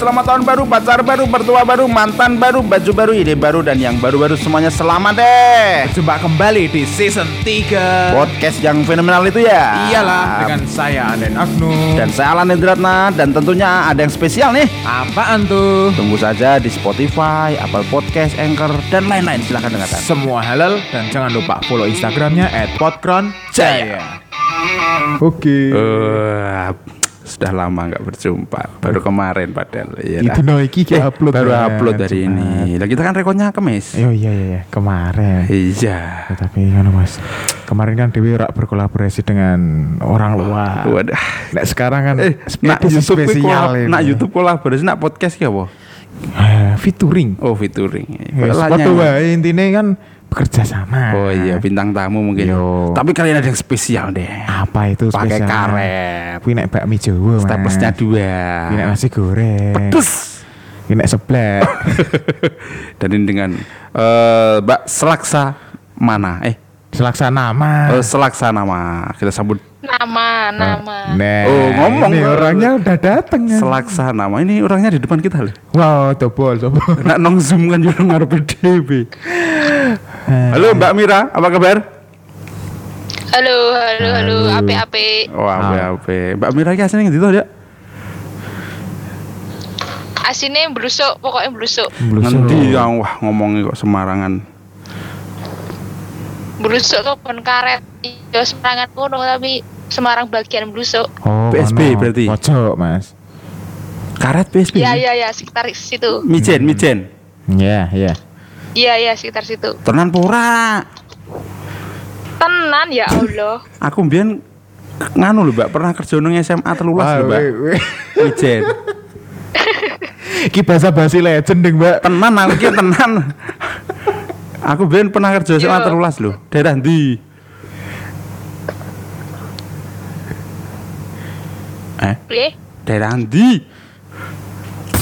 selamat tahun baru, pacar baru, mertua baru, mantan baru, baju baru, ide baru, dan yang baru-baru semuanya selamat deh. Jumpa kembali di season 3 Podcast yang fenomenal itu ya. Iyalah dengan saya Aden Agnu Dan saya Alan Indratna dan tentunya ada yang spesial nih. Apaan tuh? Tunggu saja di Spotify, Apple Podcast, Anchor, dan lain-lain. Silahkan dengarkan. Semua halal dan jangan lupa follow Instagramnya @podkronjaya. Oke. Eh, sudah lama nggak berjumpa. Baru kemarin padahal. Iya Itu no iki ki Eh, upload baru ya, upload hari Jumat. ini. Lah kita kan rekodnya Kamis. Oh iya iya iya kemarin. Iya. Ya, tapi kan mas kemarin kan Dewi rak berkolaborasi dengan orang luar. Waduh. Nah sekarang kan Eh, nak YouTube spesial ini. nak YouTube kolaborasi nak podcast ya apa? Eh, featuring. Oh, featuring. Ya, wae intinya kan bekerja sama. Oh iya, bintang tamu mungkin. Yo. Tapi kalian ada yang spesial deh. Apa itu Pakai spesial? karet. Kuwi nek bakmi Jawa, Mas. Staplesnya dua. Kuwi nek nasi goreng. Pedes. Kuwi nek seblak. Dan ini dengan eh Mbak Selaksa mana? Eh, Selaksana nama. eh, Selaksa nama. Kita sambut Nama, nama. Nah, Oh, ngomong. ini orangnya udah dateng kan. Selaksa nama. Ini orangnya di depan kita loh. Wow, dobol, dobol. Nak nong zoom kan juga ngarep DB. Halo Mbak Mira, apa kabar? Halo, halo, halo, Halo. ape-ape. Wah, Ah. apa apa. Mbak Mira ki asline ngendi to, Dak? Asine blusuk, pokoknya blusuk. Ngendi yang wah ngomongnya kok semarangan. Blusuk tuh pun karet. Ya Semarang kono tapi Semarang bagian blusuk. Oh, PSB ono. berarti? Pojok, Mas. Karet PSB. Iya, iya, iya, sekitar situ. Mijen, mijen. Iya, iya. Iya, iya, sekitar situ. Tenan pura. Tenan ya Allah. Aku mbiyen nganu lho, Mbak, pernah kerja nang SMA telulas lho, Mbak. Mijen. Ki bahasa basi legend ding, Mbak. Tenan aku ki tenan. Aku mbiyen pernah kerja SMA Yo. telulas lho. Daerah ndi? Eh, daerah ndi?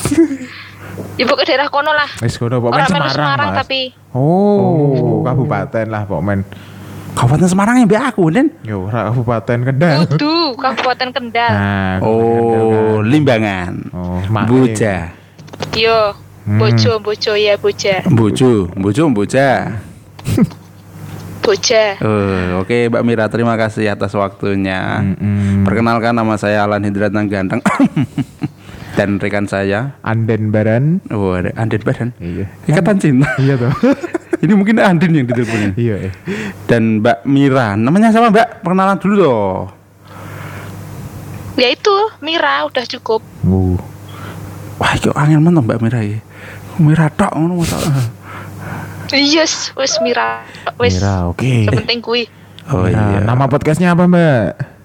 Ibu ke daerah kono lah. Wis kono melu Semarang, Semarang Mas. tapi Oh, kabupaten lah pokoknya. Kabupaten Semarang yang mbak aku, Den. Yo, ora kabupaten Kendal. Kudu Kabupaten Kendal. Nah, Oh, Limbangan. Oh, Mahe. Boja. Yo, Hmm. bojo, bojo ya, boja. Bojo, bojo, boja. Boja. Eh, oke Mbak Mira, terima kasih atas waktunya. Mm-mm. Perkenalkan nama saya Alan Hidrat Nang Ganteng. Dan rekan saya, Anden Baran. oh ada Andin Badan. Iya. Ikatan cinta. Iya toh. Ini mungkin Andin yang diteleponin. iya. eh. Dan Mbak Mira, namanya sama Mbak? Perkenalan dulu loh. Ya itu, Mira udah cukup. Uh. Wah, kok angin mentok Mbak Mira ya. Mira tok ngono. Yes, wes Mira. Wes. Mira, oke. Sepenting kui. Oh Nah, iya. Nama podcastnya apa, Mbak?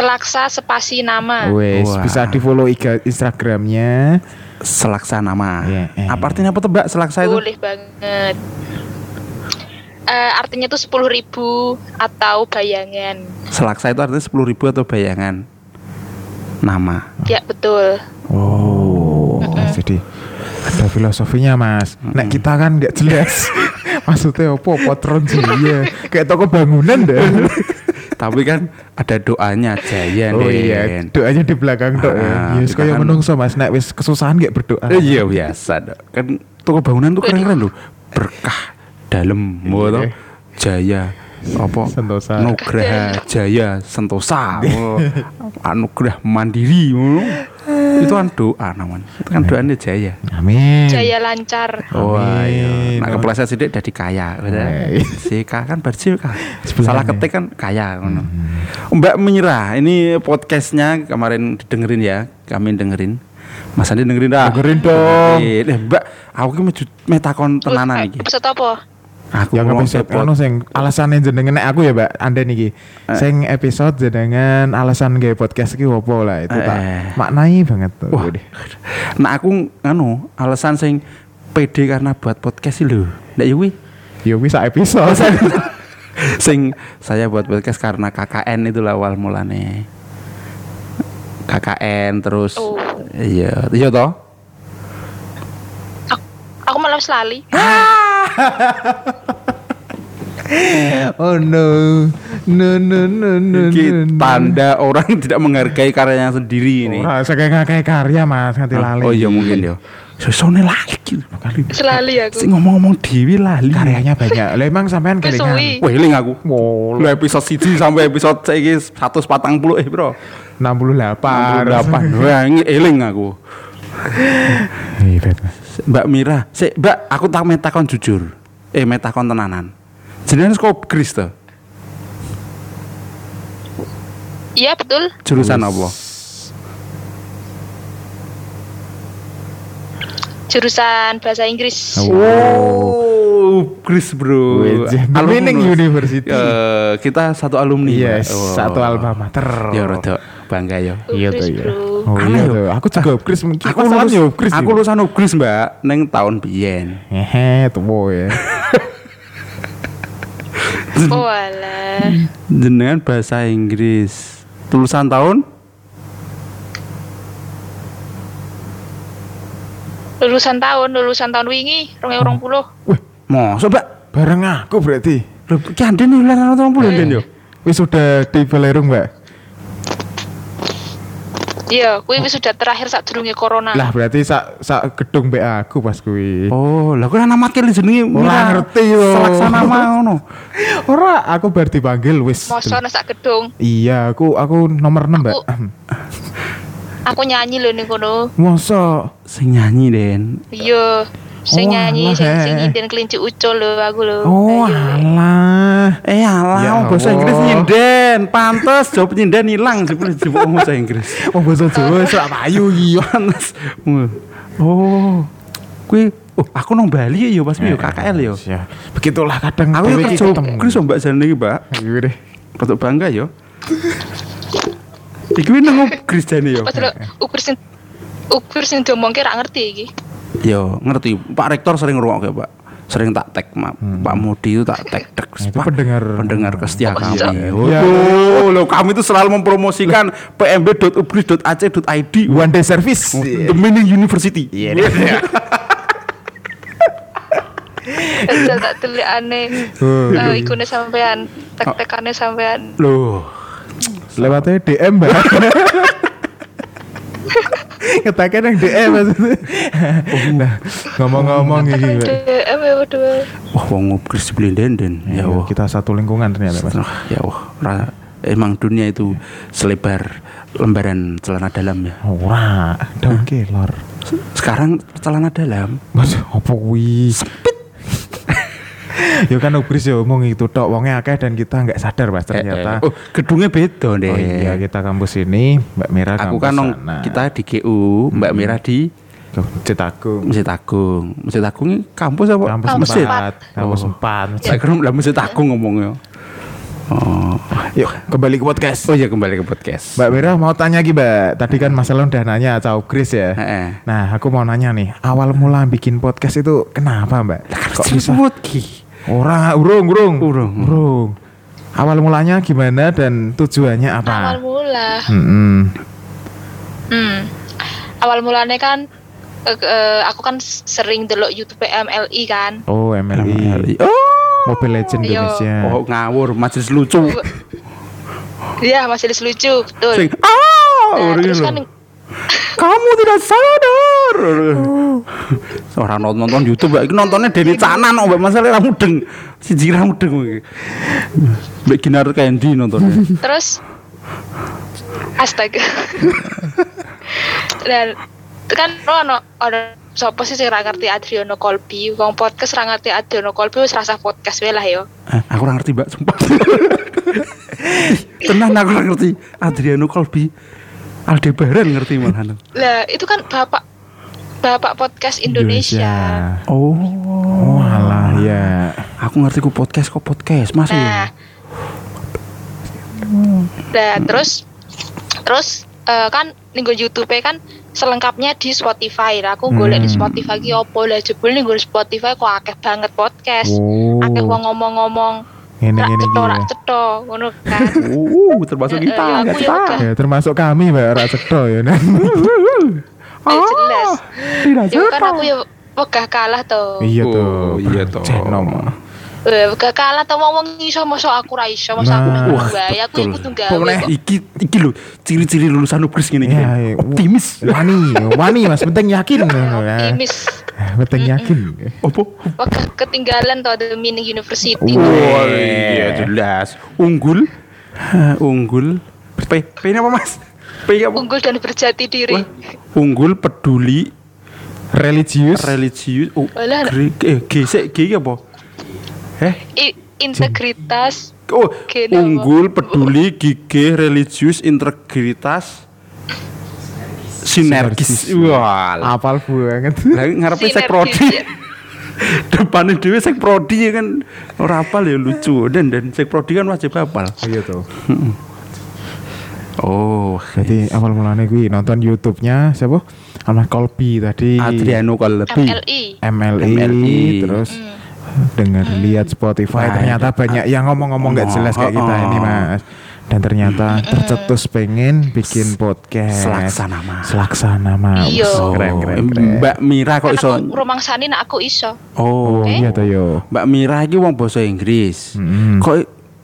Selaksa spasi nama. Wes, bisa di follow Instagramnya. Selaksa nama. Iya, eh. Apa artinya apa tuh Mbak? Selaksa itu? Boleh banget. Eh, artinya tuh sepuluh ribu atau bayangan. Selaksa itu artinya 10.000 ribu atau bayangan nama. Ya betul. Oh, jadi ada filosofinya, Mas. Nek kita kan nggak jelas. Maksudnya apa? Potron sih iya. Kayak toko bangunan deh. Tapi kan ada doanya Jaya Oh iya, doanya di belakang dok Ah, ya. Yes, kaya kan- menungso Mas, nek wis kesusahan gak berdoa. Eh, iya biasa dok. Kan toko bangunan tuh keren-keren loh. Berkah dalam, Iya. mau Jaya apa Sentosa. Nugraha Jaya Sentosa Anugerah Mandiri oh. Itu kan doa namanya itu kan doanya Jaya Amin. Jaya lancar. Wah, iya. Amin. Nah, kepleset sidik jadi kaya. Eh. Si K kan bersih kan. Salah ketik kan kaya ngono. Mbak Mira, ini podcastnya kemarin didengerin ya, kami dengerin. Mas Andi dengerin dah. Dengerin dong. Eh, Mbak, aku ki metakon tenanan iki. Episode apa? Aku Yang ngomong episode anu sing alasannya jenengan nek aku ya, Mbak, Anda niki. Sing episode jenengan alasan gawe podcast ki opo lah itu tak Eh. maknai banget tuh. Wah. Nah, aku anu alasan sing pede karena buat podcast sih lho. Ndak ya kuwi. Ya wis sak episode. sing saya buat podcast karena KKN itu lah awal mulane KKN terus Oh. iya iya toh Aku, malah selali. oh no. No no no no. Iki no, no. tanda orang tidak menghargai karyanya sendiri ini. Ora saya kayak karya Mas, nganti lali. Oh iya mungkin ya. Sesone lali. Kali. Selali aku. Sing ngomong-ngomong dewi lali. Karyanya banyak. Lah emang sampean kelingan. suwi. Weling aku. Lu episode 1 sampai episode saiki 140 eh, Bro. 68. 68. Wah, ini eling aku. Hebat. Mbak Mira, sik Mbak, aku tak metakon jujur. Eh metakon tenanan. Jenengan kok Gris to? Iya betul. Jurusan apa? Jurusan bahasa Inggris. Oh, Gris bro. Wih, The Meaning University. Eh, kita satu alumni. Yes. Oh. satu alma mater. Ya rada bangga ya. Iya tuh ya. bro. Oh iya tuh. Aku juga Chris mungkin. Aku lulus, Chris. aku lulusan Ugris mbak, neng tahun biyen. Hehe, tuh ya. Oh alah. Jenengan bahasa Inggris. Lulusan tahun? Lulusan tahun, lulusan tahun wingi, rong ewu rong puluh. Wih, masa mbak? Bareng aku berarti. Lho, ki anden nih lulusan tahun puluh anden yo. Wis sudah di Belerung, Mbak. Iya, kuwi wis sudah terakhir saat durunge corona. Lah berarti sak sak gedung mbak aku pas kuwi. Oh, lah kok nama kali jenenge Ora ngerti yo. Selaksana ngono. Ora, aku bar dipanggil wis. Mosok nang sak gedung. Iya, aku aku nomor 6, Mbak. Aku- Aku nyanyi lho ning kono. Masa Sing nyanyi Den. Iya. Sing Oh, nyanyi, alah, sing sing eh. nyinden kelinci ucul lho aku lho. Oh, alah. Eh alah, Ya bahasa. Inggris nyinden. Pantes jawab nyinden ilang jebul jebul ngomong bahasa Inggris. Oh, bahasa Jawa sak payu iki. Pantes. Oh. Kuwi oh, aku nang Bali ya pas yo KKL yo. Ya, begitulah kadang Aku kerja ketemu. Gris Mbak jane iki, Mbak. Iya deh. Rodok bangga yo. Iki nang Gris jane yo. Pas lho ukur sing ukur sing diomongke ra ngerti iki. Yo, ngerti. Pak Rektor sering ngrungokke, Pak. Sering tak tag ma- Pak Mudi itu tak tag tag Nah, pendengar. pendengar kesetia kami. iya. Oh, Ya. oh, loh, kami itu selalu mempromosikan pmb.ubris.ac.id One day service. The Meaning University. Iya. Bisa tak telikane. Oh. Eh ikune sampean, tek-tekane sampean. Loh, Lewatnya DM, Mbak. Ngetaknya yang DM maksudnya. Nah, ngomong-ngomong iki, Mbak. DM ya waduh. wah wong ubris blenden ya Ya, wah. kita satu lingkungan ternyata, Mas. Wah, ya wah. Ra- Emang dunia itu selebar lembaran celana dalam ya. Ora, daun kelor. Sekarang celana dalam Mas, apa kuwi? Ya kan ubris ya ngomong itu tok wongnya akeh dan kita nggak sadar Mas ternyata. Oh, gedungnya beda deh. Oh iya kita kampus ini Mbak Mira Aku kampus kan nong sana. kita di GU, Mbak Mira di Ke Citagung. Masjid Agung. Masjid Agung ini kampus apa? Kampus Kampus Masjid. empat. Kampus Oh. empat. Saya kira lah Masjid Agung ngomongnya. Oh. Yuk kembali ke podcast. Oh ya kembali ke podcast. Mbak Mira mau tanya lagi Mbak. Tadi kan Mas Elon udah nanya Cau Chris ya. Heeh. Nah aku mau nanya nih. Awal mula bikin podcast itu kenapa Mbak? Kok bisa? Orang urung urung Urung. urung. Awal mulanya gimana dan tujuannya apa? Awal mula. Hmm. Hmm. Awal mulanya kan eh, eh, aku kan sering delok YouTube MLI kan. Oh MLI. Oh. Mobile Legend Iya. Indonesia. Oh ngawur, majelis lucu. Iya, masih lucu, betul. Sing ah, Nah, terus lho. kan kamu tidak sadar. Orang nonton nonton YouTube, iki nontonnya Denny Canan, mbak masalah ramu deng, si ramu deng. Mbak Ginar Candy nontonnya. terus astaga. Dan kan lo ono ono sapa sih sing ra ngerti Adriano Colby, wong podcast ra ngerti Adriano Colby wis rasa podcast wae lah yo. Eh, aku ora ngerti mbak, sumpah. Tenang aku ora ngerti. Adriano Colby, Aldebaran ngerti malahan. Lah, itu kan bapak bapak podcast Indonesia. Oh, Oh alah ya. aku ngerti ku podcast kok podcast mas Nah. ya. Nah, terus terus eh, kan ning YouTube kan selengkapnya di Spotify. Lah aku golek di Hmm. Spotify ki opo lah jebul ning Spotify kok akeh banget podcast. Oh. Akeh wong ngomong-ngomong Ngene ngene iki. ya. cetho ngono kan. Uh, termasuk Eh, eh, kita, ya, aku nggak ya. Ya termasuk kami Mbak Ora Cetho ya. Nah. Eh, jelas. Tidak Ya kan aku ya wegah kalah tuh. Iya Oh, tuh. iya toh. Jenom. Eh, gak kalah tau wong iso masa aku ra iso masa aku Nah. nang Wah, wae aku gawe Boleh. kok. iki iki lho ciri-ciri lulusan Ubris ngene iki. Ya, ya. Optimis. Wani, wani Mas, penting yakin. optimis Penting yakin. Opo? Ketinggalan the meaning university Wah, iya jelas. Unggul. Unggul. P, P ini apa Mas? P apa? unggul dan berjati diri Wah, Unggul, peduli, Religius. religius. Oh, Alah. G, eh, G, sik, G iki apa? Eh? I- integritas Oh, G nama. unggul, peduli, gigih, religius, integritas, sinergis. Sinergis. Wah, Apal banget. lah ngarepe sek prodi. Depannya dhewe sek prodi ya kan ora apal ya lucu dan dan sek prodi kan wajib apal. Iya tuh. Oh, Jadi awal mulanya gue nonton YouTube-nya siapa? Ahmad Kolbi tadi. Adriano Kalbi. MLI MLI, MLI. terus dengar lihat Spotify Wah, ternyata ada- banyak yang ngomong-ngomong nggak Oh, jelas kayak kita oh, ini oh. mas dan ternyata tercetus pengen bikin podcast Selaksana, Mas. selaksana mas Iya. keren keren, Oh, keren. Mbak Mira kok iso aku rumangsani nak aku iso Oh, oh iya toh yo Mbak Mira iki wong basa Inggris. Mm-mm. Kok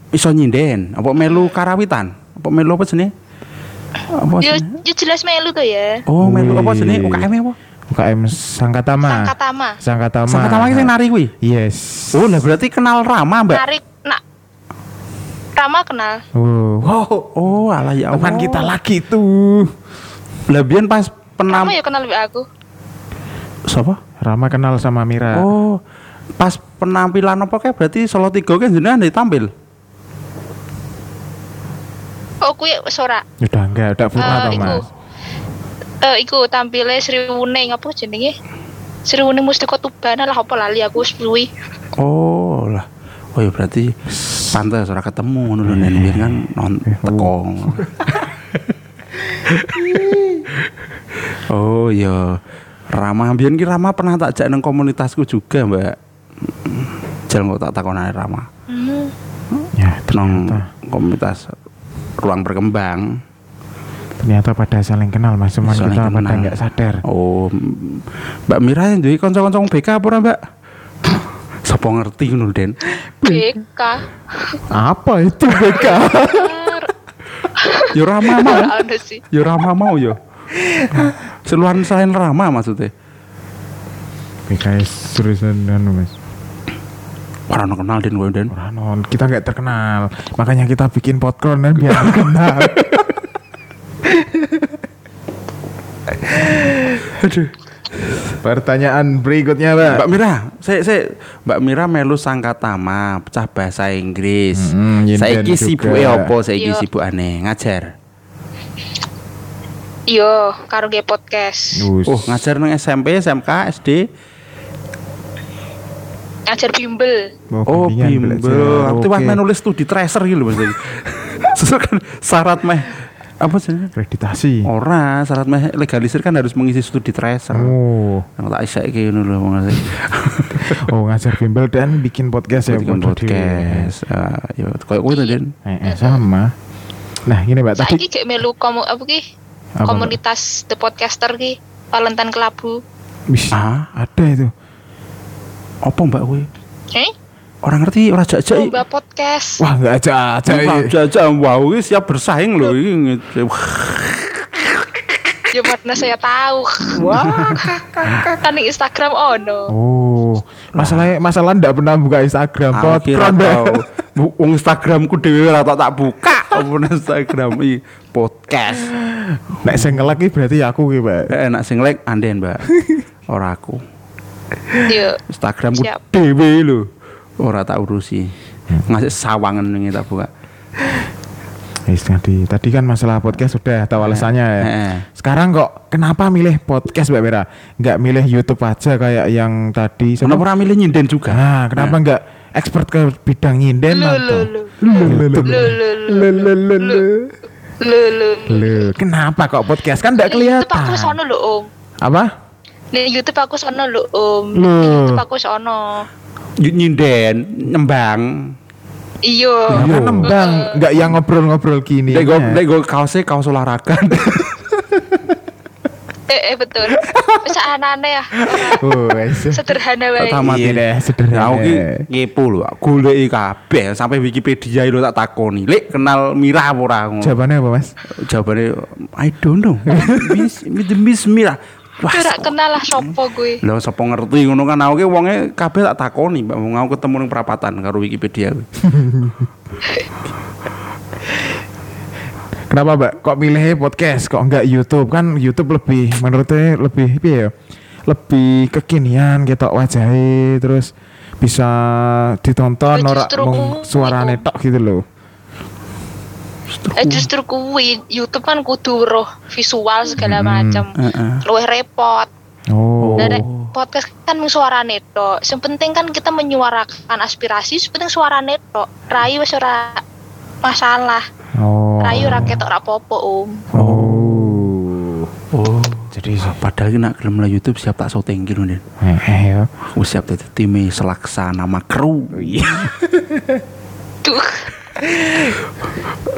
iso nyinden? Apa melu karawitan? Apa melu apa jenenge? Apa yo, yo jelas melu tuh ya Oh, melu apa jenenge? UKM apa? UKM Sangkatama. Sangkatama. Sangkatama. Sangkatama iki sing nari kuwi. yes. Oh, lah berarti kenal Rama, Mbak. narik nak. Rama kenal. Oh, wow Oh, alah ya Allah. teman kita lagi tuh Lah biyen pas penam Rama ya kenal mbak aku. Siapa? Rama kenal sama Mira. Oh, pas penampilan apa kayak berarti Solo Tiga kan jenengan ditampil. oh kuwi sora. Udah enggak udah pernah Eh, toh iku. Eh iku tampilnya Sri Wuning apa jenenge Sri Wuning Mustika Tubana lah apa lali aku wis Oh, lah. Oh ya berarti pantes ora ketemu ngono lho nen biyen kan non teko. oh ya. Rama biyen ki Rama pernah tak jak nang komunitasku juga, Mbak. Jal kok tak takonane Rama. Hmm. ya Nang ternyata komunitas ruang berkembang. Ternyata pada saling kenal mas cuman Saling kita pada kenal. nggak sadar Oh, Mbak Mira yang duwe kanca-kanca BK apa ora, Mbak? Sapa ngerti ngono, Den? BK apa itu BK Ya Rama mau. Ada sih Ya Rama mau ya. Seluruhan selain Rama maksudnya. BKS seriusan anu mas Orang kenal Den kowe Den. Orang non kita nggak terkenal makanya kita bikin podcast dan biar terkenal Aduh. pertanyaan berikutnya mbak Mbak Mira, saya saya Mbak Mira melu sangkatama, pecah bahasa Inggris. Mm, nyinden saiki sibuke apa? Saiki Iya. sibukane ngajar. Yo, karo ge podcast. Us. Oh, ngajar nang SMP, SMK, SD. Ngajar bimbel. Oh, bimbingan bimbel. Aku Oke. meh nulis tuh di tracer gitu Mas. Sesuai kan syarat meh apa sih? akreditasi Ora, syarat meh legalisir kan harus mengisi studi tracer. oh Yang tak isek iki ngono lho Mas. oh ngajar bimbel dan bikin podcast ya Bikin podcast. Ah, ya koyo kowe to, Den. eh, eh, sama nah gini mbak tadi Saiki gek melu komu apa ki? Komunitas The Podcaster ki. Valentine Kelabu. Wis, Ah. ada itu Apa Mbak kowe? Eh? Orang ngerti ora jajak. Lomba podcast. wah nggak aja aja Wah, ini. jajak wow ini siap bersaing loh ini. Ya mana saya tahu. wah kan di Instagram ono. oh masalahnya masalah ndak pernah buka Instagram tau. Bu- Wong Instagramku dhewe ora tak tak buka. Apa Instagram i podcast. nek sing ngelak iki berarti aku ki mbak Eh, Enak sing like anden, Mbak. Ora aku. Yo. Instagramku dhewe lho. Ora tak urusi. Ngasih sawangan ini tak buka. Wis tadi tadi kan masalah podcast sudah tahu alasannya ya. Sekarang kok kenapa milih podcast Mbak Vera? Nggak milih YouTube aja kayak yang tadi. Kenapa ora milih nyinden juga? Nah, kenapa nggak expert ke bidang nyinden kenapa kok podcast kan nggak Nih, YouTube aku kelihatan? sono lho, Om. Apa? Nih YouTube aku sono lho, Om. Loh. Nih, YouTube aku sono. Nyinden, nyembang. Iya. Ya, kan nembang, nggak yang ngobrol-ngobrol gini. Nek go kaosnya kaos olahraga. Eh, eh betul. Wis anane ya. Oh. Sederhana wae. Tamat Iya sederhana. Aku ki ngepo lho, goleki kabeh sampai Wikipedia itu tak takoni. Lek kenal Mira apa ora. Jawabannya apa, Mas? Jawabannya I don't know. Miss Miss, Miss Mira. Wah, Ora kenal lah sopo gue. Lah sapa ngerti ngono kan aku ki wonge kabeh tak takoni, Mbak. Wong aku ketemu ning perapatan karo Wikipedia. kuwi. Kenapa, Mbak? Kok milih podcast? Kok enggak YouTube? Kan YouTube lebih menurutnya lebih piye ya? Lebih kekinian gitu wajahnya terus bisa ditonton Oh, ora justru mung ku- suarane tok gitu loh. Eh justru kuwi YouTube kan kudu roh visual segala macam. Heeh. Luwih repot. Oh. Dan nek podcast kan mung suarane tok. Sing penting kan kita menyuarakan aspirasi, sing penting suarane tok. Rai wis ora masalah. Oh. Rai ora ketok ora apa-apa, Om. Oh. Oh. Jadi Padahal ki nak gelem lah YouTube siap tak syuting ki lho, Den. eh, eh ya. Aku siap dadi selaksana kru. Iya. Duh.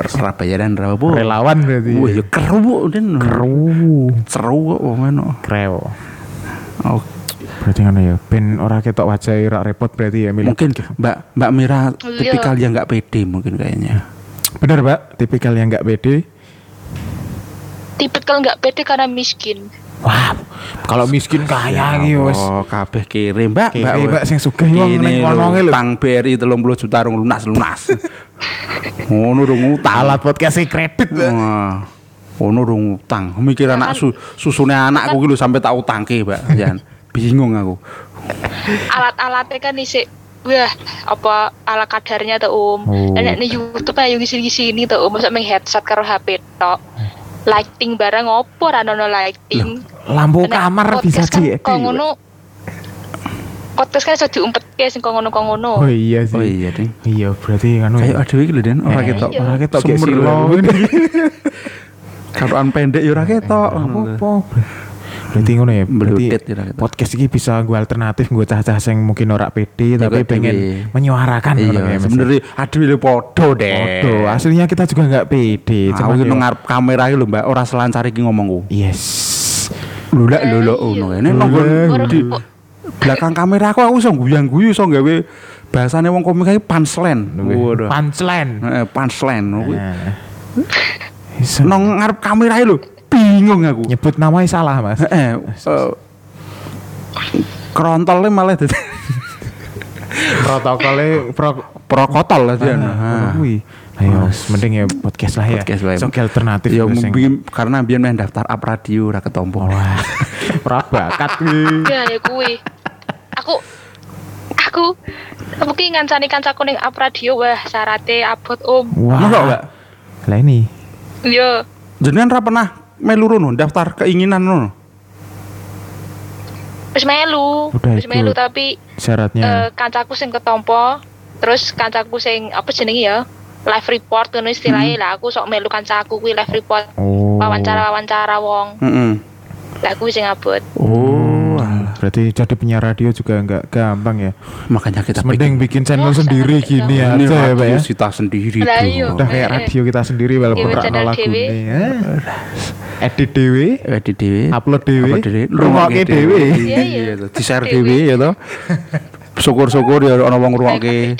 Surabaya dan berapa bu? Relawan berarti. Wah ya keru bu, Den. Keru. Seru kok ngono. Kreo. Oh, Berarti ngono ya. Ben ora ketok wajah rak repot berarti ya milih. mungkin Mbak Mbak Mira Iya. tipikal yang nggak pede mungkin kayaknya. Bener, Mbak. Tipikal yang enggak pede. Tipikal nggak pede karena miskin. Wah, kalau miskin kaya iki wis. Oh, kabeh kere, Mbak. Kere, Mbak, sing sugih wong ning lho, kono lho. Utang BRI 30 juta rong lunas-lunas. Ngono dong utang. Alat podcast e kredit. Mbak. Wah. Ono dong utang. Mikir anak su, susune anakku ki lho sampai tak utangke, Mbak. Jan. Bingung aku. Alat-alatnya kan isi Wah, apa ala kadarnya tuh om. Oh. Dan ning YouTube ayo ngisi-ngisi ini tuh om, masa main headset karo HP tok. Lighting barang opo ora ono lighting. Lampu Nek kamar bisa podcast kan kok ngono. Podcast kan iso diumpetke sing kok ngono kok ngono. Oh iya sih. Oh iya, Ding. Iya, berarti kan Kayak ada iki lho, Den. Ora Eh, ketok. iya. ora ketok kayak Sumber silo. lho. Karuan pendek ya ora ketok. Apa-apa. Berarti ngono ya. Berarti ya, podcast ini bisa gue alternatif gue cah-cah sing mungkin ora pede tapi pengen menyuarakan Iya, kayak sebenarnya aduh ini podo deh. Foto, aslinya kita juga nggak pede. Aku ki ya- ngarep kamera iki lho, Mbak, ora selancar iki ngomongku. Yes. Lho lek lho lho ngono iya. kene nang Orang- di belakang kamera aku aku iso guyang-guyu iso gawe bahasane wong komik iki punchline. Waduh. Punchline. Heeh, punchline kuwi. Nah. Iso. Nang ngarep kamera iki lho, bingung aku. Nyebut namanya salah mas. Eh, Krontolnya malah dadi Protokolnya pro prokotol lah dia. Ah, kuwi. Ayo, mending ya podcast lah ya. Podcast wae. Sok alternatif Ya mungkin karena biar main daftar up radio ora ketompo. Wah, ora bakat kuwi. Ya ya kuwi. Aku aku aku ki ngancani kancaku ning up radio wah syaratnya abot om. Wah. Mbak? Lah ini. Yo, Jenengan ra pernah melu rono daftar keinginan rono. wis melu, Udah wis melu tapi Syaratnya. kancaku sing ketompo, terus kancaku sing apa jenenge ya? Live report ngono istilahnya lah aku sok melu kancaku kuwi live report Oh. wawancara-wawancara wong. Heeh. Lah kuwi sing abot. Oh, Berarti jadi penyiar radio juga nggak gampang ya. makanya kita Mending bikin channel sendiri gini ini aja ya, Pak ya. radio kita sendiri tuh. iya. Udah kayak radio kita sendiri walaupun rak channel lagu dhewe. ini. Edit dewe, Edit dhewe. upload dewe, Upload dhewe, rungokke dewe. Iya, iya. Di share Dewe. dhewe ya toh. Syukur-syukur ya ana wong ngrungokke.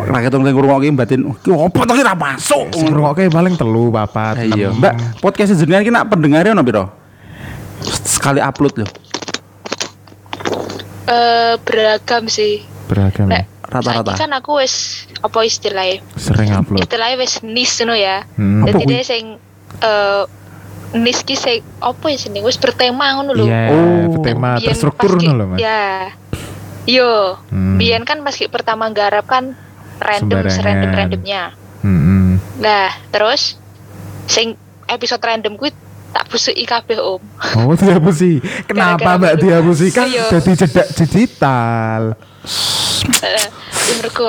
Rakyat sing ngrungokke batin, ki opo to ki ra masuk. Sing ngrungokke paling telu papat. Iya. Mbak, podcast jenengan ki nak pendengarnya ono piro? Sekali upload loh. Eh beragam sih. Beragam. ya. Nek Rata-rata. kan aku wis apa istilahnya? Sering upload. Istilahnya wis niche ngono ya. Hmm. Jadi dia sing eh niche ki sing apa ya sini wis bertema ngono lho. Iya, Oh. tema Biyen terstruktur ngono loh, Mas. Ya. Yo, Hmm. biyen kan pas pertama garap kan random serandom randomnya. Hmm. Nah, terus sing episode random kuwi tak busuki kabeh Om. Oh, dihapusi. Kenapa Mbak aku- dihapusi? Kan Iya. jadi jejak digital. Ya mergo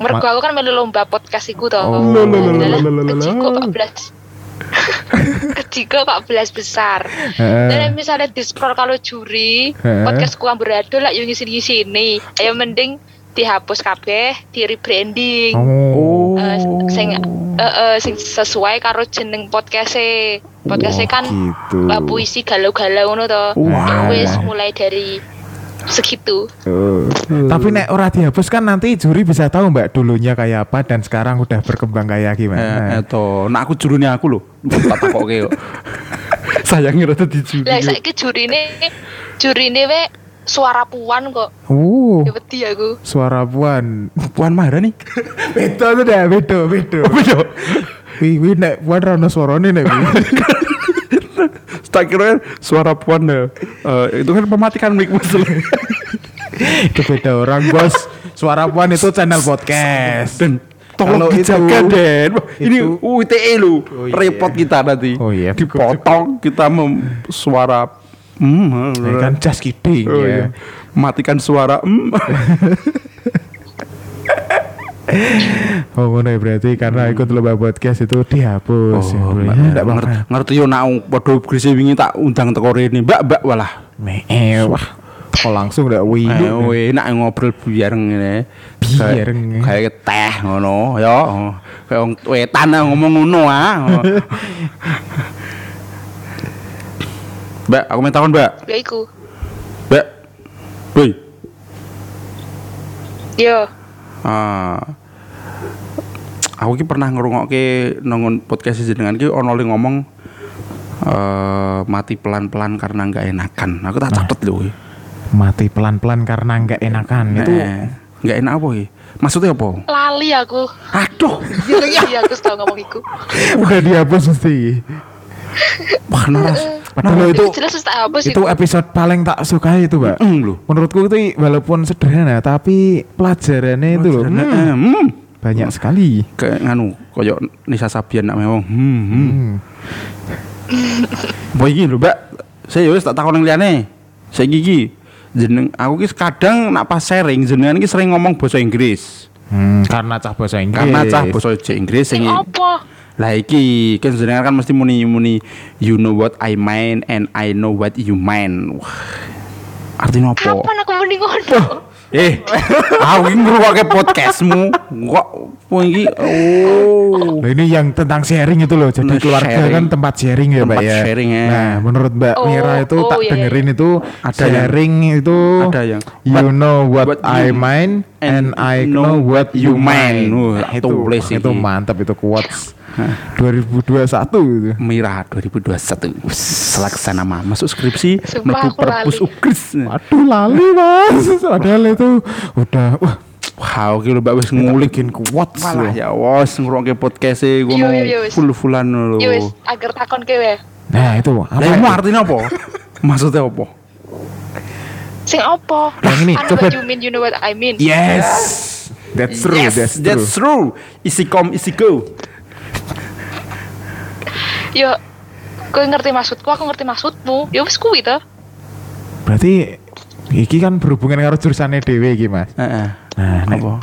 mergo aku kan melu lomba podcast iku to. Oh. Lo, lo, lo, lo, Adalah lo, lo, lo, lo. keciko 14. keciko 14 besar. Heeh. Dan misalnya di scroll kalau juri Heeh. podcast berado lah yang ngisi ngisi ini. Ayo mending dihapus kabeh, di rebranding. Oh. Eh, sing eh, eh, sing sesuai karo jeneng podcast podcastnya kan gitu. puisi galau-galau ngono to. Wow. Wis mulai dari segitu. Oh. Tapi nek ora dihapus kan nanti juri bisa tahu mbak dulunya kayak apa dan sekarang udah berkembang kayak Eh, gimana. eto, nak aku jurune aku lho. Tak takoke kok. Sayangi rada di juri. Lah saiki jurine jurine we suara puan kok. Oh, Ya wedi aku. suara puan. Puan Maharani. Beda tuh dah, beda, beda. Beda. Wih, wih, nek puan rano suarane nek. wih. Tak kira suara puan ya. Eh, itu kan mematikan mic musuh. itu beda orang bos. Suara puan itu channel podcast. Dan tolong Kalau itu- dijaga Den. Wah, Ini itu- UITE lu. Oh, iya. Repot kita nanti. Oh, iya. Dipotong kita mem suara Ini kan just kidding Oh, ya. iya. Matikan suara hmm. Oh ngono ya berarti karena ikut lomba podcast itu dihapus. ya, bro. Ya, Mbak, nggak apa-apa. ngerti, ngerti yo nak padha grise wingi tak undang teko rene. Mbak, Mbak walah. Mewah. Kok langsung udah wih. Eh, we nak ngobrol biar ngene. Biareng. Kayak kayak teh ngono ya. Kayak wong wetan ngomong ngono ah. Mbak, aku minta kon, Mbak. Ya iku. Mbak. Woi. Yo. Ah. Aku ki pernah ngrungokke nongon podcast jenengan ki ono ngomong eh mati pelan-pelan karena nggak enakan. Aku tak catet lho. Mati pelan-pelan karena nggak enakan itu. Eh, nggak enak apa ki? Maksudnya apa? Lali aku. Aduh, Iya aku tahu ngomong iku. Udah dihapus mesti. Wah naras. Padahal itu jelas itu episode paling tak suka itu, Mbak. Mm. Menurutku itu walaupun sederhana tapi pelajarannya itu loh hmm, eh, hmm. banyak sekali. Kayak nganu, koyo Nisa Sabian nak memang. Hmm, hmm. Apa iki lho, Mbak? Saya wis tak takon yang liyane. Saya gigi jeneng aku ki kadang nak pas sharing jenengan ki sering ngomong bahasa Inggris. Hmm, karena cah bahasa Inggris. Karena cah bahasa Inggris Sing sing apa? Lah iki kan jenengan kan mesti muni muni you know what I mean and I know what you mean. Wah. Artinya apa? Kapan aku mending ngono? Eh, aku iki ngrungokke podcastmu. Kok iki oh. Nah, ini yang tentang sharing itu loh. Jadi Nah, keluarga sharing. kan tempat sharing ya, Mbak ya. sharing, ya. Nah, menurut Mbak Oh, Mira itu oh, tak iya, iya. dengerin itu Ada yang- sharing itu ada yang, you know what, what I mean and I know what you mean. Wah, Nah, itu itu mantap itu quotes 2021 itu. Mira 2021 Selaksana mah masuk skripsi mlebu perpus lali. ukris. Aduh lali mas, padahal itu udah wah oke lho Mbak wis ngulik bikin quotes Walah loh. ya wos ngrungokke podcast e ngono full-fullan lho. Ya wis, agar takon kewe. Nah itu apa? Lah artinya apa? Maksudnya apa? Sing apa? Yang ini, I know coba. what you mean, you know what I mean. Yes, that's true, Yes, that's true. that's true. Isi kom isi go. Yo, kowe ngerti maksudku, aku ngerti maksudmu. Ya wis kuwi to. Berarti iki kan berhubungan karo jurusannya dewe iki mas. Heeh. Nah, nek- Apa?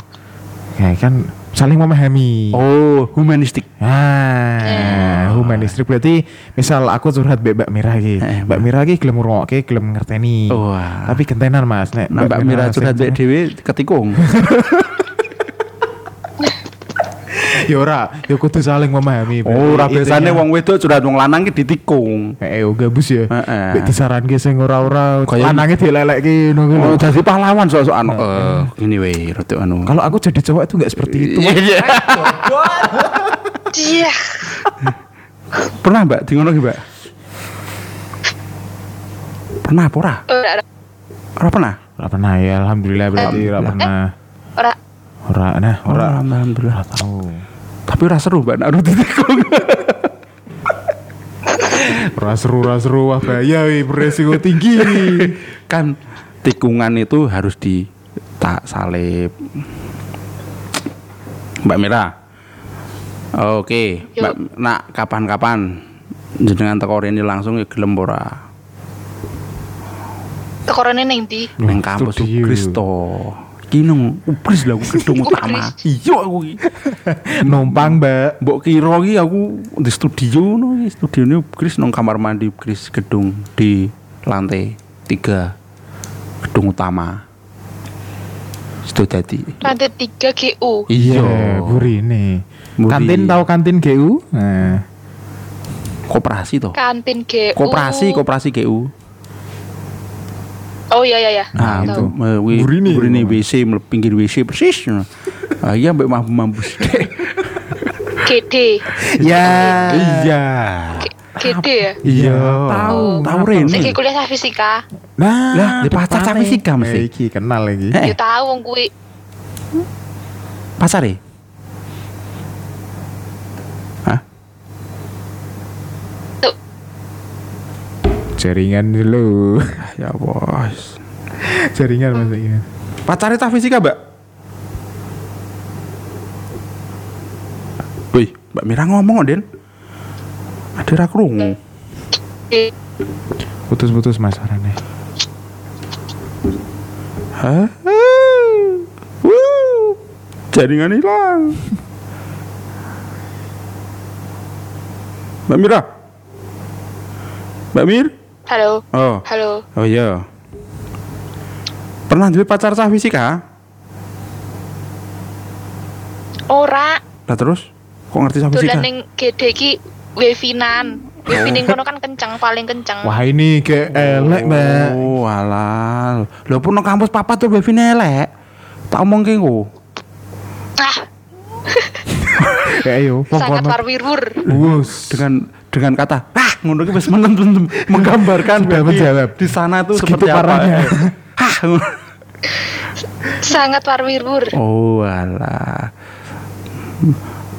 Ya kan saling memahami. Oh, humanistik. Ah, humanistik berarti misal aku curhat mbek Mbak Mira iki. Eh, Mbak Mira iki gelem ngrungokke, gelem ngerteni. Wah. Tapi gentenan Mas, nek Nah, Mbak Mira curhat mbek dhewe ketikung. Ya ora, ya kudu saling memahami. Oh, ora biasane intinya- wong wedok curhat wong lanang ki ditikung. Eh, oh gabus ya. Heeh. Mbek disaranke sing ora-ora lanange dilelekke ngono kuwi. Oh, dadi pahlawan sok-sokan. Eh, gini weh, rada anu. Kalau aku jadi cowok itu nggak seperti itu. Iya, iya. Pernah Mbak di ngono ki, Mbak? Pernah apa ora? Ora, ora. Pernah? Ora pernah ya, alhamdulillah berarti ora pernah. Ora. Ora nah, ora. alhamdulillah. Ora tahu. Tapi ora seru Mbak nak ditikung. Ora seru, ora seru, wah bahaya wi, beresiko tinggi. kan tikungan itu harus di tak salib. Mbak Mira. Oke, Yuk. Mbak nak kapan-kapan jenengan teko rene langsung ya gelem ora? Tekorane ning ndi? Neng kampus. Kristo. Ki nang Ukris lah aku gedung utama. Iya aku ki. Numpang, Mbak. Mbok kira ki aku di studio no, ki. studione Ukris nang kamar mandi Ukris gedung di lantai tiga gedung utama. Situ dadi. Lantai 3 GU. Iya, burine. Buri. Kantin tahu kantin GU? Nah, Koperasi toh. kantin GU. Koperasi, koperasi GU. Oh iya iya iya. Nah, itu Tahu. eh, Burine. burine WC pinggir WC persis. Ah iya mbek mampu mampus. GD. Ya. Iya. GD ya. Iya, tahu, tahu Rene. Sing kuliah fisika. Nah, Lah, di pacar fisika mesti. Eh, iki kenal lagi. Eh. Ya tahu wong kuwi. Pasar ya? Jaringan dulu. Ya bos. Jaringan maksudnya. Pacarnya cah fisika, Mbak? Wih, Mbak Mira ngomong kok, Den. Ada ra krungu. Di- Putus-putus mas orangnya. Hah? Wuh. Jaringan hilang. Mbak Mira. Mbak Mir? Halo. Oh. Halo. Oh iya. Pernah duwe pacar cah fisika? Ora. Lah terus kok ngerti cah fisika? Dolan ning GD iki Wevinan. Wevi ning kono kan kenceng, paling kenceng. Wah ini kayak elek mbak. Oh, alah. Lho pun nang kampus papa tuh baby nelek. Tak omong ki ku. Ah, Kayak yo. sangat warwirwur. Wus. Dengan dengan kata, "Ah, ngono ki wis menem menggambarkan Sudah menjawab. di sana tuh Segitu seperti apa. parahnya. Hah. Sangat warwirwur. Oh, alah.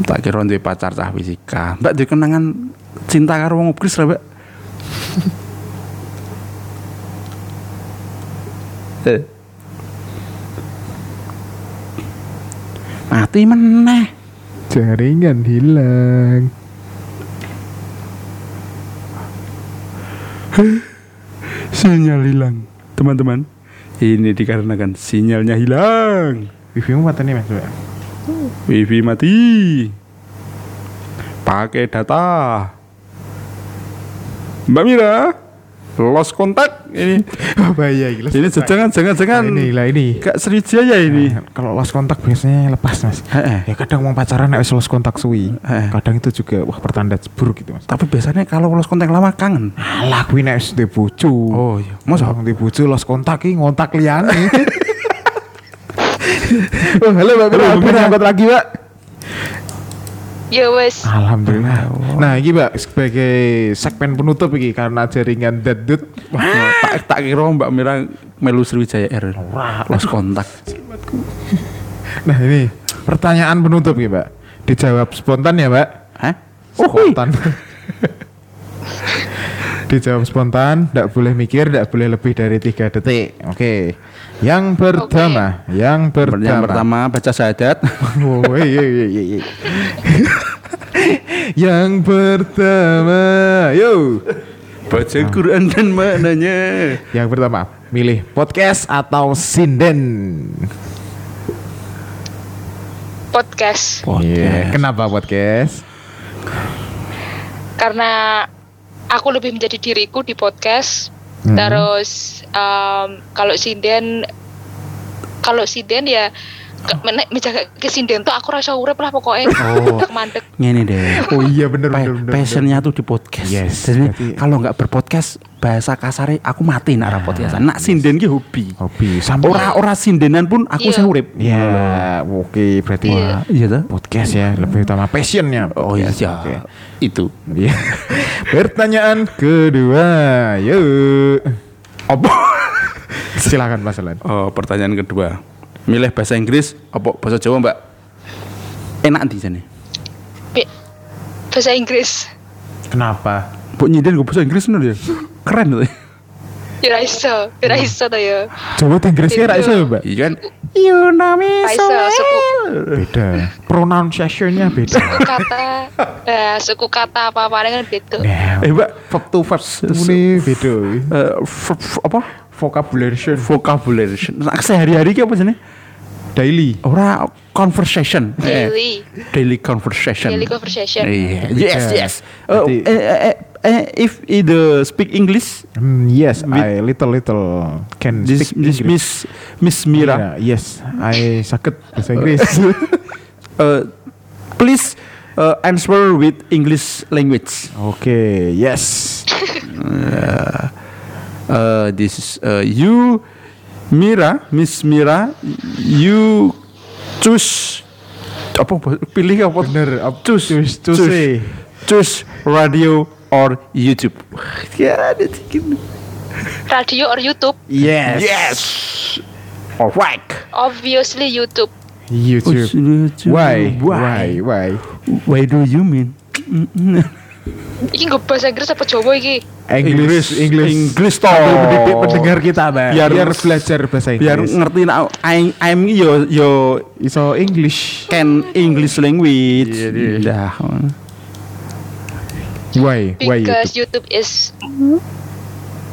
Tak kira duwe pacar cah fisika. Mbak duwe kenangan cinta karo wong ubris lah, Mbak. Mati meneh. Jaringan hilang. Sinyal hilang. Teman-teman, ini dikarenakan sinyalnya hilang. Wifi mati nih mas. Wifi mati. Pakai data. Mbak Mira, lost kontak ini. Oh bahaya gila. Ini jangan jangan jangan. Nah, ini lah ini. Kak Sriwijaya ini. Nah, kalau lost kontak biasanya lepas mas. Heeh. Ya kadang mau pacaran wis lost kontak suwi. Eh. Kadang itu juga wah pertanda buruk gitu mas. Tapi biasanya kalau lost kontak lama kangen. Alah kuwi nek bojo. Oh iya. Masa? Masa di bojo lost kontak ki ngontak liyane. oh, halo Mbak Halo, Mbak aku Mira. ngangkat lagi, Mbak. Ya wes. Alhamdulillah. Nah, ini Mbak sebagai segmen penutup iki karena jaringan dadut. Tak tak kira Mbak Mira melu Sriwijaya Air. Lost kontak. Nah, ini pertanyaan penutup ya, Mbak. Dijawab spontan ya, Mbak. Hah? Oh, wih. Spontan. Dijawab spontan, tidak boleh mikir, tidak boleh lebih dari tiga detik. Oke. Yang pertama, yang pertama. Yang pertama baca syahadat. Oh, iya, iya, iya, yang pertama, yo. Baca Quran dan maknanya. Yang pertama, milih podcast atau sinden? Podcast. Iya, Kenapa podcast? Karena aku lebih menjadi diriku di podcast. Mhm. Terus em, kalau sinden kalau sinden ya ke- menek menjaga kesinden tuh aku rasa urip lah pokoknya Oh. mandek Ngene deh. Oh iya bener Pa- bener bener. passionnya tuh di podcast. Yes, Jadi berarti- kalau nggak berpodcast bahasa kasarnya aku mati nak ra podcast. Nak sinden ki hobi. Hobi sampai Ora ora sindenan pun aku Iya. sing urip. Ya, oke berarti Iya. Iya podcast ya lebih utama passionnya. Oh iya. podcast, oke. Itu. Iya. Pertanyaan kedua, yuk. Apa? Silakan Mas Alan. Oh, pertanyaan kedua. Milih bahasa Inggris apa bahasa Jawa, Mbak? Enak di. Bi- bahasa Inggris Kenapa? Mbok nyinden gue bahasa Inggris bener ya. Keren tuh. Ya ra iso ya ra iso tuh ya Coba Inggrisnya ra iso ya, Mbak? Iya kan? You know me so. Beda. Pronunciation-nya beda. suku kata eh, suku kata apa apa kan beda Nah, Eh, Mbak, verb to verb ini beda. eh, apa? Vocabulary Vocabulary. Nah, sehari-hari ki apa sih daily. Ora conversation. Eh, daily daily conversation. daily conversation Iya, Beda. yes, yes. Eh, eh, eh, if either speak English, Hmm, yes, I little little can this, speak this English. Miss Miss Mira, Yeah, yes, I sakit bahasa Inggris. uh, please uh, answer with English language. Oke, yes. Uh, this is uh, you, Mira, Miss Mira, you choose apa pilih apa Bener, choose choose- choose. choose radio or YouTube. Ya, ada sedikit. Radio or YouTube? Yes. Yes. Alright. Obviously YouTube. YouTube. YouTube. Why? Why? Why? Why? Why do you mean? Iki nggak bahasa Inggris apa Jawa iki? English, English, English toh. Sambil mendidik pendengar kita, Mbak. Biar- Biar, belajar bahasa Inggris. Biar ngerti nak I'm I'm yo yo iso English. can English language. Iya, iya. Dah. Why? Why Because YouTube? YouTube is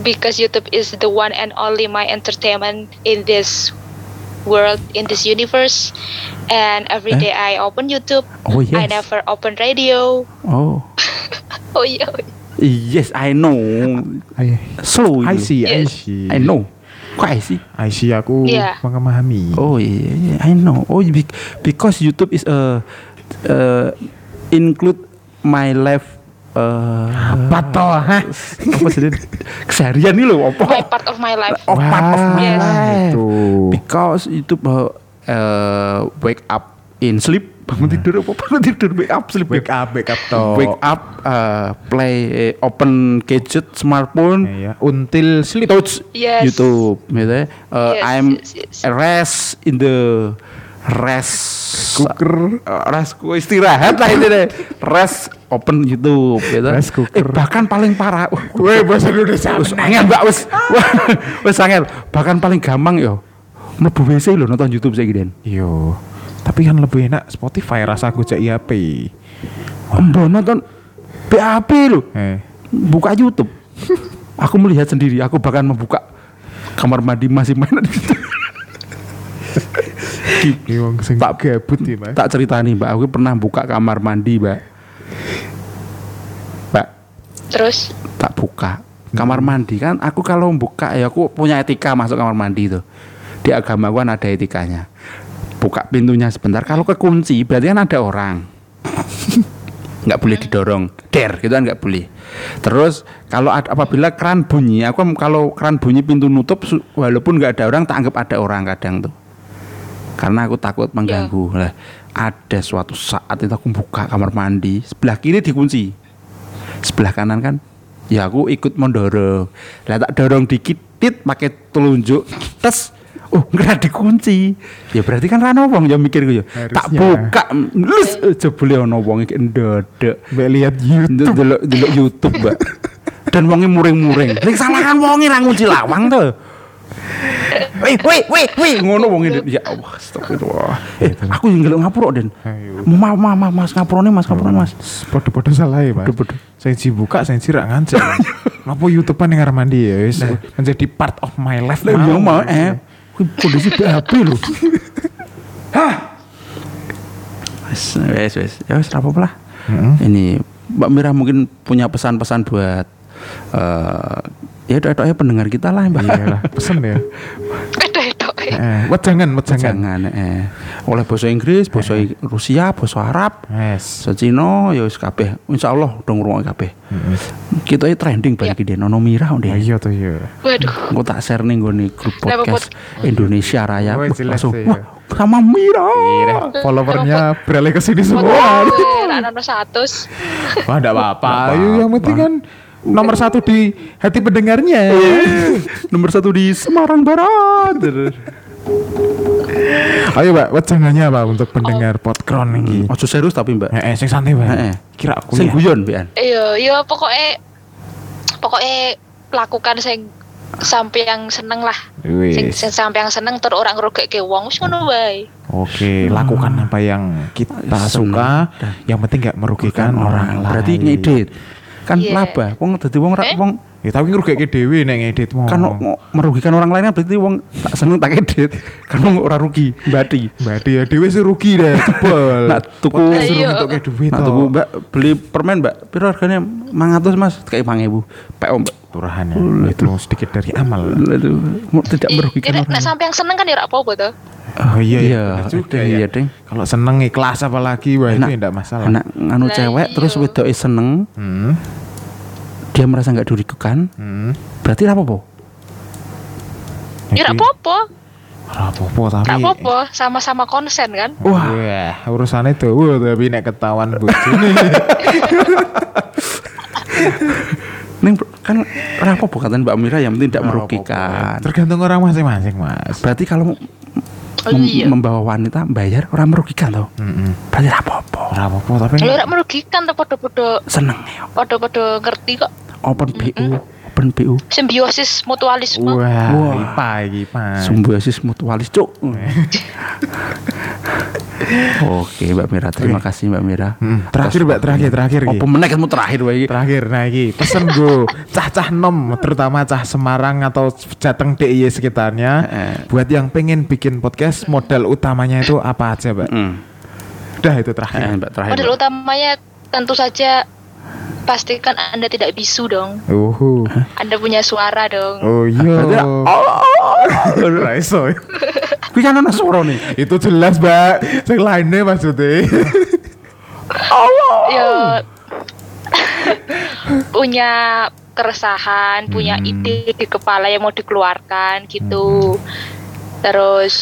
because YouTube is the one and only my entertainment in this world in this universe and every Eh? day I open YouTube Oh yes. I never open radio Oh. oh oh, Yes, I know. I, Slow. I see, I Yes. see. I know. Kok I see? I see aku Iya. memahami. Oh iya, iya, I know. Oh, be- because YouTube is a uh, include my life uh, Apa toh, hah? apa sih keseharian ini loh apa my part of my life oh, part of my Yes. life Gitu. because YouTube uh, uh, wake up in sleep bangun tidur apa bangun tidur wake up sleep Wake up, wake up toh. wake up uh, play eh, open gadget smartphone Ya, until sleep. touch Yes. YouTube gitu. Uh, Yes, I'm yes, yes. rest in the rest Cooker. uh, rest istirahat lah ini deh rest open YouTube gitu. Rice cooker. Eh, bahkan paling parah Weh, bahasa Indonesia. wis angel mbak Wah, wis angel bahkan paling gampang yo mlebu WC lho nonton YouTube saya gini Yo. Tapi kan lebih enak Spotify rasa aku cek IAP. Mbak nonton BAP lho Eh. buka YouTube aku melihat sendiri aku bahkan membuka kamar mandi masih main di situ Tak- gabut ya, tak cerita nih mbak aku pernah buka kamar mandi mbak terus? Tak buka. Kamar mandi kan? Aku kalau buka ya aku punya etika masuk kamar mandi tuh di agama gua kan ada etikanya. Buka pintunya sebentar. Kalau kekunci berarti kan ada orang. Nggak boleh didorong. Der gitu kan nggak boleh. Terus kalau ad- apabila keran bunyi aku kalau keran bunyi pintu nutup walaupun nggak ada orang tak anggap ada orang kadang tuh. Karena aku takut mengganggu. Lah ada suatu saat itu aku buka kamar mandi sebelah kiri dikunci sebelah kanan kan ya aku ikut mendorong lah tak dorong dikit tit pakai telunjuk tes oh nggak dikunci ya berarti kan rano wong ya mikir gue ya tak buka lus jebule ono wong iki ndodek Mbak lihat YouTube. delok delok YouTube mbak dan wonge muring-muring ning salahan wonge ra ngunci lawang tuh Wih, wih, wih, wih, ngono wong ini. Ya Allah, astagfirullah. Eh, aku yang ngelok ngapura, Den. Mas, mas, mas, mas, ngapurane, mas, ngapurane, mas. Podo-podo salah ya, Mas. Podo-podo. Saya sih buka, saya sih rak ngancel. Ngapa YouTubean yang ngarep mandi ya, wis menjadi part of my life. Lah iya mau eh. Kuwi kondisi BAB lho. Hah. Wes wes wes. Ya wes ra apa-apa lah. Ini Mbak Mira mungkin punya pesan-pesan buat eh ya ya pendengar kita lah Mbak. Iyalah, pesen ya. ada Eh, wejangan, wejangan. Jangan eh oleh bahasa Inggris, bahasa Rusia, bahasa Arab, Yes. bahasa Cina ya wis kabeh. Insyaallah dong ngrungokne kabeh. Kita ini trending banyak ide nono Mira Oh, ndek. iya tuh ya. waduh Engko tak share nih gue grup podcast Indonesia Raya. Oh, jelas Langsung, wah sama Mira. Iya, followernya beralih ke sini semua. Anak satu Wah, enggak apa-apa. Ayo, yang penting kan nomor satu di hati pendengarnya. Nomor satu di Semarang Barat. Ayo, Mbak, wejangannya apa untuk pendengar podcast ini? Ojo serius tapi Mbak. Eh, eh, sing santai, Mbak. Heeh. Kira aku Sing ya. guyon Mbian. iya iya pokoknya pokoknya lakukan sing sampai yang seneng lah sing, Wis. sing sampai yang seneng terus orang ngerugek ke wong wis ngono wae Oke, lakukan apa yang kita Senang. suka. Yang penting nggak merugikan orang lain. Berarti ngedit. Kan Iya. laba. Wong dadi wong ra Eh? wong Ya tapi ngrugeke dhewe nek ngedit mau. Kan merugikan orang lain kan berarti wong tak seneng tak edit. Kan wong ora rugi, mbati. Berarti ya dhewe sih rugi deh, jebol. Nak tuku suruh Iya. ngetukke duit Nah, tuku Mbak beli permen Mbak. Piro harganya? 500 Mas, kayak 5000. PO Mbak. Turahan ya. Itu sedikit dari amal. Itu tidak merugikan Nek orang. nek sampai yang seneng kan ya ora apa-apa tuh. Oh iya Iya, bener juga ada, ya. iya, Ding. Kalau seneng ikhlas apalagi wah itu Enak. ya enggak masalah. Anak nganu Lah, cewek iya. terus wedoke seneng, Hmm. Dia merasa nggak dirugikan, Hmm. berarti apa po? Ya ora Iki- apa-apa. Ora apa-apa tapi. Apa-apa, sama-sama konsen kan. Wah, urusan itu wah tapi nek ketahuan bojone. Ning kan apa katanya Mbak Mira yang penting tidak merugikan. Tergantung orang masing-masing, Mas. Berarti kalau Oh mem- iya. membawa wanita bayar orang merugikan toh. Heeh. Berarti ora apa-apa. Ora apa-apa tapi Lho ora merugikan tuh podo-podo Seneng ya. podo-podo ngerti kok. Open BU, open BU. Simbiosis mutualisme. Wah, Wah. IPA iki, Pak. Simbiosis mutualis cuk. Oke Mbak Mira, terima kasih Mbak Mira. Hmm, Terakhir, Mbak, terakhir, terakhir iki. Apa meneh ketemu terakhir wae iki. Terakhir nah iki pesen go cah-cah nom terutama cah Semarang atau Jateng DIY sekitarnya Eh. buat yang pengen bikin podcast modal utamanya itu apa aja, Mbak? Hmm. Udah itu Eh, terakhir. Mbak terakhir. Modal Mbak. utamanya tentu saja pastikan Anda tidak bisu dong. Uhu. Anda punya suara dong. Oh iya. Ora iso. Kuwi kan ana suara nih. Itu jelas, Mbak. Sing lainnya maksudnya. Ya punya keresahan, punya Hmm. ide di kepala yang mau dikeluarkan gitu. Terus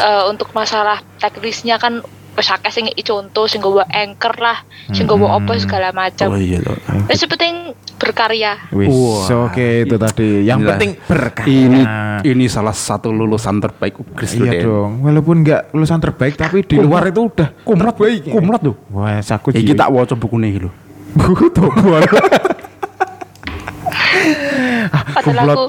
eh, untuk masalah teknisnya kan wis akeh sing ngeki contoh sing nggawa anchor lah, sing nggawa apa segala macam. Oh iya toh. Wis penting berkarya. Wis, Wah, oke itu tadi. Yang Inilah. penting berkarya. Ini ini salah satu lulusan terbaik UGRIS Iya dong, walaupun nggak lulusan terbaik tapi di luar itu udah Kumlat terbaik. Kumlat tuh. Wah, aku Iki tak waca bukune iki lho. buku toko. Padahal aku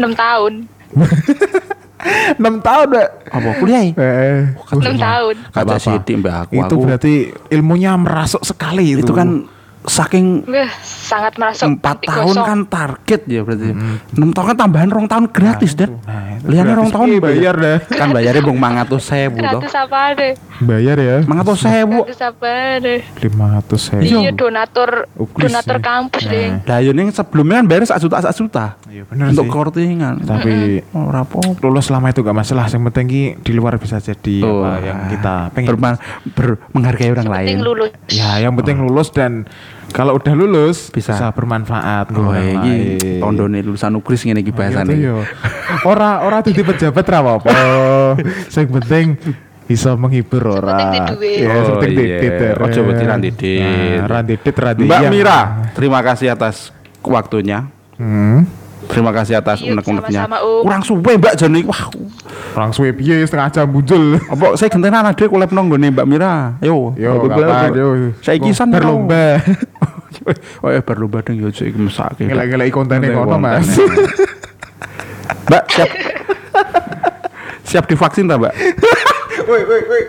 6 tahun. 6 tahun, Mbak. Apa kuliah? ya? Eh, 6 tahun. Kaca apa-apa. sidik mbak aku. itu aku, berarti ilmunya merasuk sekali itu. itu kan saking Wah, sangat merasa empat tahun kan target ya berarti. Enam tahun kan tambahan rong tahun gratis dan. Nah, itu Liane gratis rong tahun ki, bayar dah. Kan bayarnya bung mangatus sewu toh. Gratis apa deh? Bayar ya. Mangatus sewu. Gratis apa deh? 500 saya. Iya donatur Uplis donatur ya. kampus Nah. deh. Lah yo ning sebelumnya kan bayar sak juta sak juta. Iya bener Untuk sih. kortingan. Tapi ora apa. lulus selama itu gak masalah. Yang penting ki di luar bisa jadi Oh, apa yang kita pengen. ber- menghargai orang lain. Penting lulus. Ya, yang penting lulus dan kalau udah lulus Bisa. bisa, bermanfaat Oh, iki tondone lulusan UGRIS ngene iki bahasane. Iya, iya. Ora ora dadi pejabat ra apa-apa. Sing penting bisa menghibur orang. duit. Ya, Oh, penting iya. didit. Ojo berarti ra didit. Ra didit, ra Mbak. Mira, terima kasih atas waktunya. Hmm. Terima kasih atas unek-uneknya. Kurang suwe Mbak Joni. Wah, Orang suwe piye setengah jam muncul. apa saya gentenan ada kolab nang nggone Mbak Mira. Yo, Yo, yo. Saiki san berlomba. Oh ya berlomba dong yo iki mesake. Ngelak-ngelak kontennya kono, Mas. Mbak siap. siap divaksin tak, Mbak? Woi, woi, woi.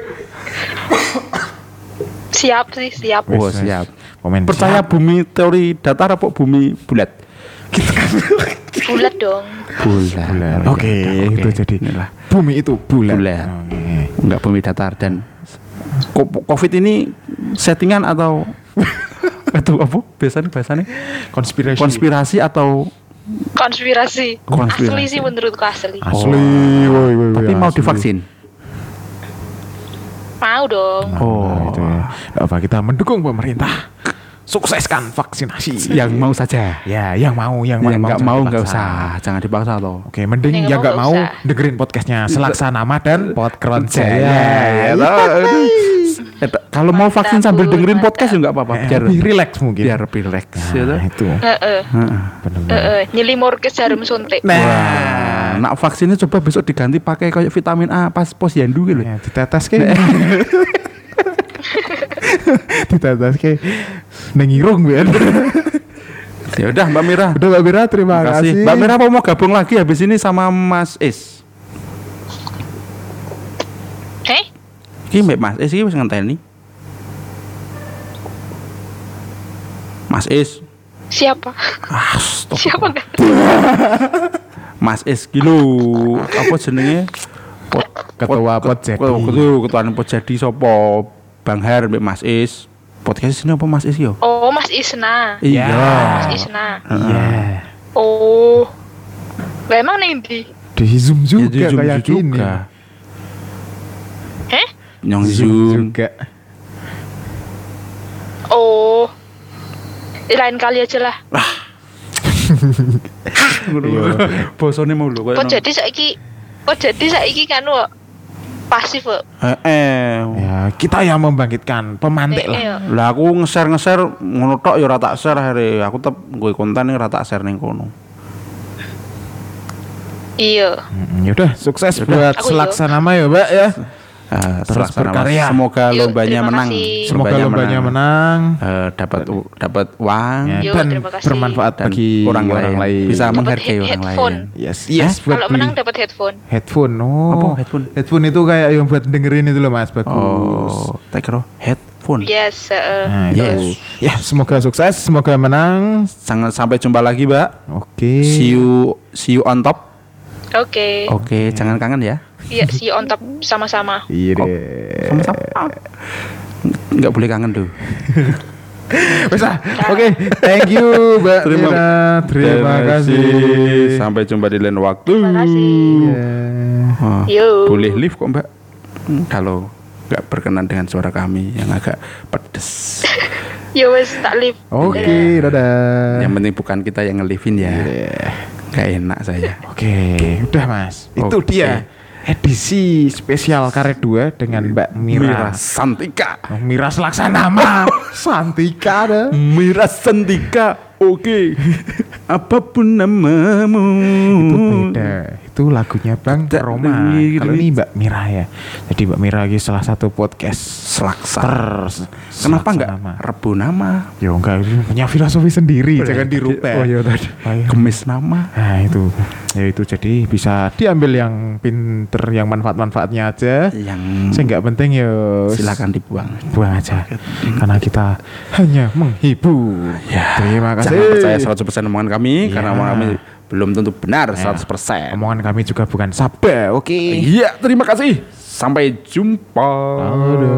Siap sih, siap. Oh, siap. Komen Percaya siap. bumi teori datar apa bumi bulat? Bulat dong. Bulat. Bulan. Oh, Oke, iya, oke. itu jadi Inilah. bumi itu bulan. Bulan. Oke. Enggak bumi datar dan Covid ini settingan atau itu apa biasanya bahasanya Konspirasi. konspirasi atau Konspirasi. Konspirasi. Asli sih menurutku asli. Asli, woi, woi, woi. tapi mau asli. divaksin. Mau dong. Oh, Nah, itu ya. Nggak apa kita mendukung pemerintah sukseskan vaksinasi. yang mau saja. ya, yang mau, yang, Yang nggak mau nggak usah, jangan dipaksa toh. Oke, mending Yang yang nggak mau, dengerin podcastnya Selaksanama dan Podkron Jaya, Jaya. ya toh. Eh, Kalau mau vaksin sambil dengerin podcast juga nggak apa-apa, Eh, biar lebih relax mungkin. biar lebih relax ya. Nah, itu. Nyelimur ke jarum suntik. Nah, nak vaksinnya coba besok diganti pakai kayak vitamin A pas posyandu gitu. ya, ditetes ke. ditetes ke. Neng irung, Ben. Ya udah Mbak Mira. Udah Mbak Mira, terima Terima kasih. kasih. Mbak Mira apa mau gabung lagi habis ini sama Mas Is? Iki Mbak Mas Is iki wis ngenteni. Mas Is. Siapa? Ah, stop. Siapa nggak? Mas Is ki lho. Apa jenenge? Pot- Ketua Pot Jadi. Ketua ketua ketua Pot Jadi sapa? Bang Her mbek Mas Is. Podcast ini apa Mas Is yo? Oh, Mas Isna. Iya. Mas Isna. Iya. Oh. Lah emang ning ndi? Di zoom Ya, juga di Zoom kayak gini. juga. Heh? Nyong Zoom Zoom. juga. Oh. Eh, lain kali aja lah. Bosone mau lho Kok jadi saiki Kok jadi saiki kan kok pasif kok. Eh, eh. Ya, kita yang membangkitkan pemantik lah. Iya. Lah aku nge-share nge-share ngono tok ya ora tak share akhirnya aku tetep gue konten ora tak share ning kono. Iya. Mm, Yaudah, sukses Yaudah. buat Aku Selaksanama ya, Mbak ya. Eh, Terus Mas. berkarya. Semoga Yuk, lombanya menang. kasih. Semoga lombanya menang. Eh, dapat u- dapat uang Ya, Yuk, dan kasih. bermanfaat dan bagi orang, lain. Bisa menghargai head- orang headphone. lain. Yes, yes buat Kalau menang dapat headphone. headphone. Oh. Apa headphone? Headphone itu kayak yang buat dengerin itu loh, Mas. Bagus. Oh, tak kira headphone. Yes, heeh. Nah, itu. Yes. Ya, semoga sukses, semoga menang. Sangat sampai jumpa lagi, Mbak. Oke. See you see you on top. Oke. Oke, jangan kangen ya. Iya, you on top sama-sama. Iya deh. Sama-sama. Enggak boleh kangen tuh. Wes ah. Oke, thank you Mbak Terima- Mira. Terima kasih. Sampai jumpa di lain waktu. Terima kasih. Ya. Oh, Yo. boleh live kok mbak Hmm, kalau nggak berkenan dengan suara kami yang agak pedes Ya wes tak live. Oke, dadah. yang penting bukan kita yang nge-live-in ya Iya. nggak enak saya Oke, udah Mas. Itu Oke. dia edisi spesial karet 2 dengan Mbak Mira. Mira Santika Oh, Mira Selaksanama. Santika dah. Mira Santika oke apa pun namamu Itu beda. Itu lagunya Bang Beda Roma. lagi, Kalau gitu. ini Mbak Mira ya. Jadi Mbak Mira lagi salah satu podcast Selaksa ter kenapa nggak Selaksanama. rebu nama Ya enggak, ini punya filosofi sendiri, jangan dirubah. oh iya tadi Oh, iya. kemis nama Nah itu, ya itu jadi bisa diambil yang pinter, yang manfaat-manfaatnya aja. yang Saya nggak penting ya silakan dibuang buang aja, karena kita hanya menghibur. Ya, Terima kasih. Jangan percaya 100% omongan kami karena Ya. omongan kami belum tentu benar Ya. 100%. Omongan kami juga bukan sabda, oke? Iya, terima kasih. Sampai jumpa. Aduh.